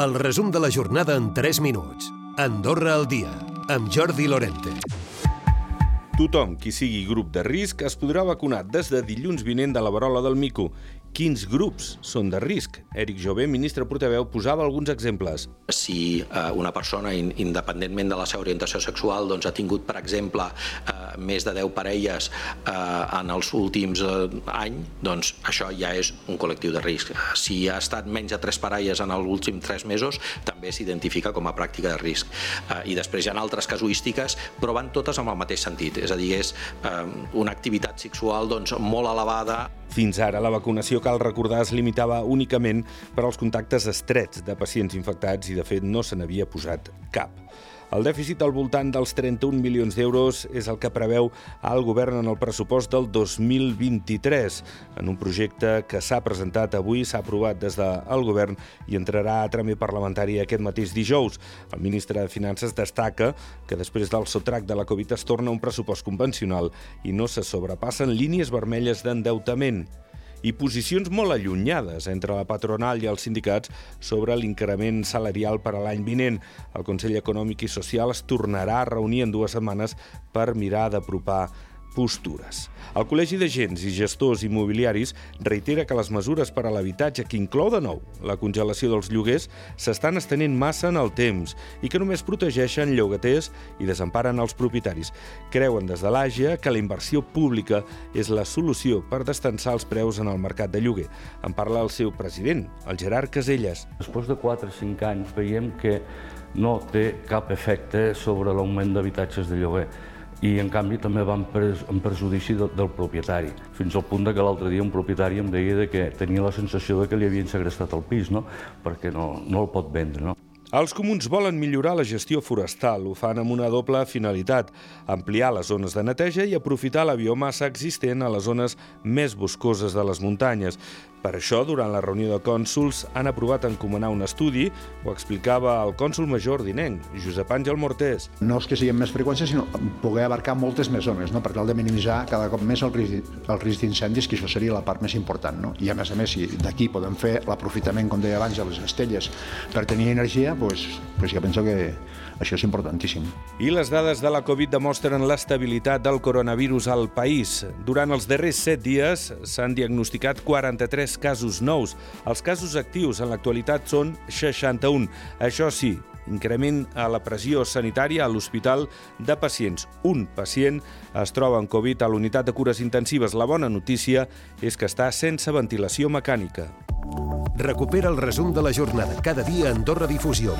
El resum de la jornada en 3 minuts. Andorra al dia, amb Jordi Lorente. Tothom qui sigui grup de risc es podrà vacunar des de dilluns vinent de la varola del mico quins grups són de risc. Eric Jové, ministre portaveu, posava alguns exemples. Si eh, una persona, independentment de la seva orientació sexual, doncs, ha tingut, per exemple, més de 10 parelles eh, en els últims eh, any, doncs això ja és un col·lectiu de risc. Si ha estat menys de 3 parelles en els últims 3 mesos, també s'identifica com a pràctica de risc. Eh, I després hi ha altres casuístiques, però van totes amb el mateix sentit. És a dir, és eh, una activitat sexual doncs, molt elevada. Fins ara, la vacunació cal recordar, es limitava únicament per als contactes estrets de pacients infectats i, de fet, no se n'havia posat cap. El dèficit al voltant dels 31 milions d'euros és el que preveu el govern en el pressupost del 2023. En un projecte que s'ha presentat avui, s'ha aprovat des del govern i entrarà a tràmit parlamentari aquest mateix dijous. El ministre de Finances destaca que després del sotrac de la Covid es torna un pressupost convencional i no se sobrepassen línies vermelles d'endeutament i posicions molt allunyades entre la patronal i els sindicats sobre l'increment salarial per a l'any vinent. El Consell Econòmic i Social es tornarà a reunir en dues setmanes per mirar d'apropar postures. El Col·legi d'Agents i Gestors Immobiliaris reitera que les mesures per a l'habitatge, que inclou de nou la congelació dels lloguers, s'estan estenent massa en el temps i que només protegeixen llogaters i desemparen els propietaris. Creuen des de l'AGE que la inversió pública és la solució per destensar els preus en el mercat de lloguer. En parla el seu president, el Gerard Caselles. Després de 4 o 5 anys veiem que no té cap efecte sobre l'augment d'habitatges de lloguer i en canvi també van en perjudici del, del propietari, fins al punt de que l'altre dia un propietari em deia de que tenia la sensació de que li havien segrestat el pis, no? perquè no, no el pot vendre. No? Els comuns volen millorar la gestió forestal. Ho fan amb una doble finalitat, ampliar les zones de neteja i aprofitar la biomassa existent a les zones més boscoses de les muntanyes. Per això, durant la reunió de cònsuls, han aprovat encomanar un estudi, ho explicava el cònsul major d'Inenc, Josep Àngel Mortés. No és que siguin més freqüències, sinó poder abarcar moltes més zones, no? per tal de minimitzar cada cop més el risc, el risc d'incendis, que això seria la part més important. No? I a més a més, si d'aquí podem fer l'aprofitament, com deia abans, de les estelles per tenir energia, doncs, pues jo penso que això és importantíssim. I les dades de la Covid demostren l'estabilitat del coronavirus al país. Durant els darrers 7 dies s'han diagnosticat 43 casos nous. Els casos actius en l'actualitat són 61. Això sí, increment a la pressió sanitària a l'Hospital de Pacients. Un pacient es troba amb Covid a l'unitat de cures intensives. La bona notícia és que està sense ventilació mecànica. Recupera el resum de la jornada cada dia a Andorra Difusió.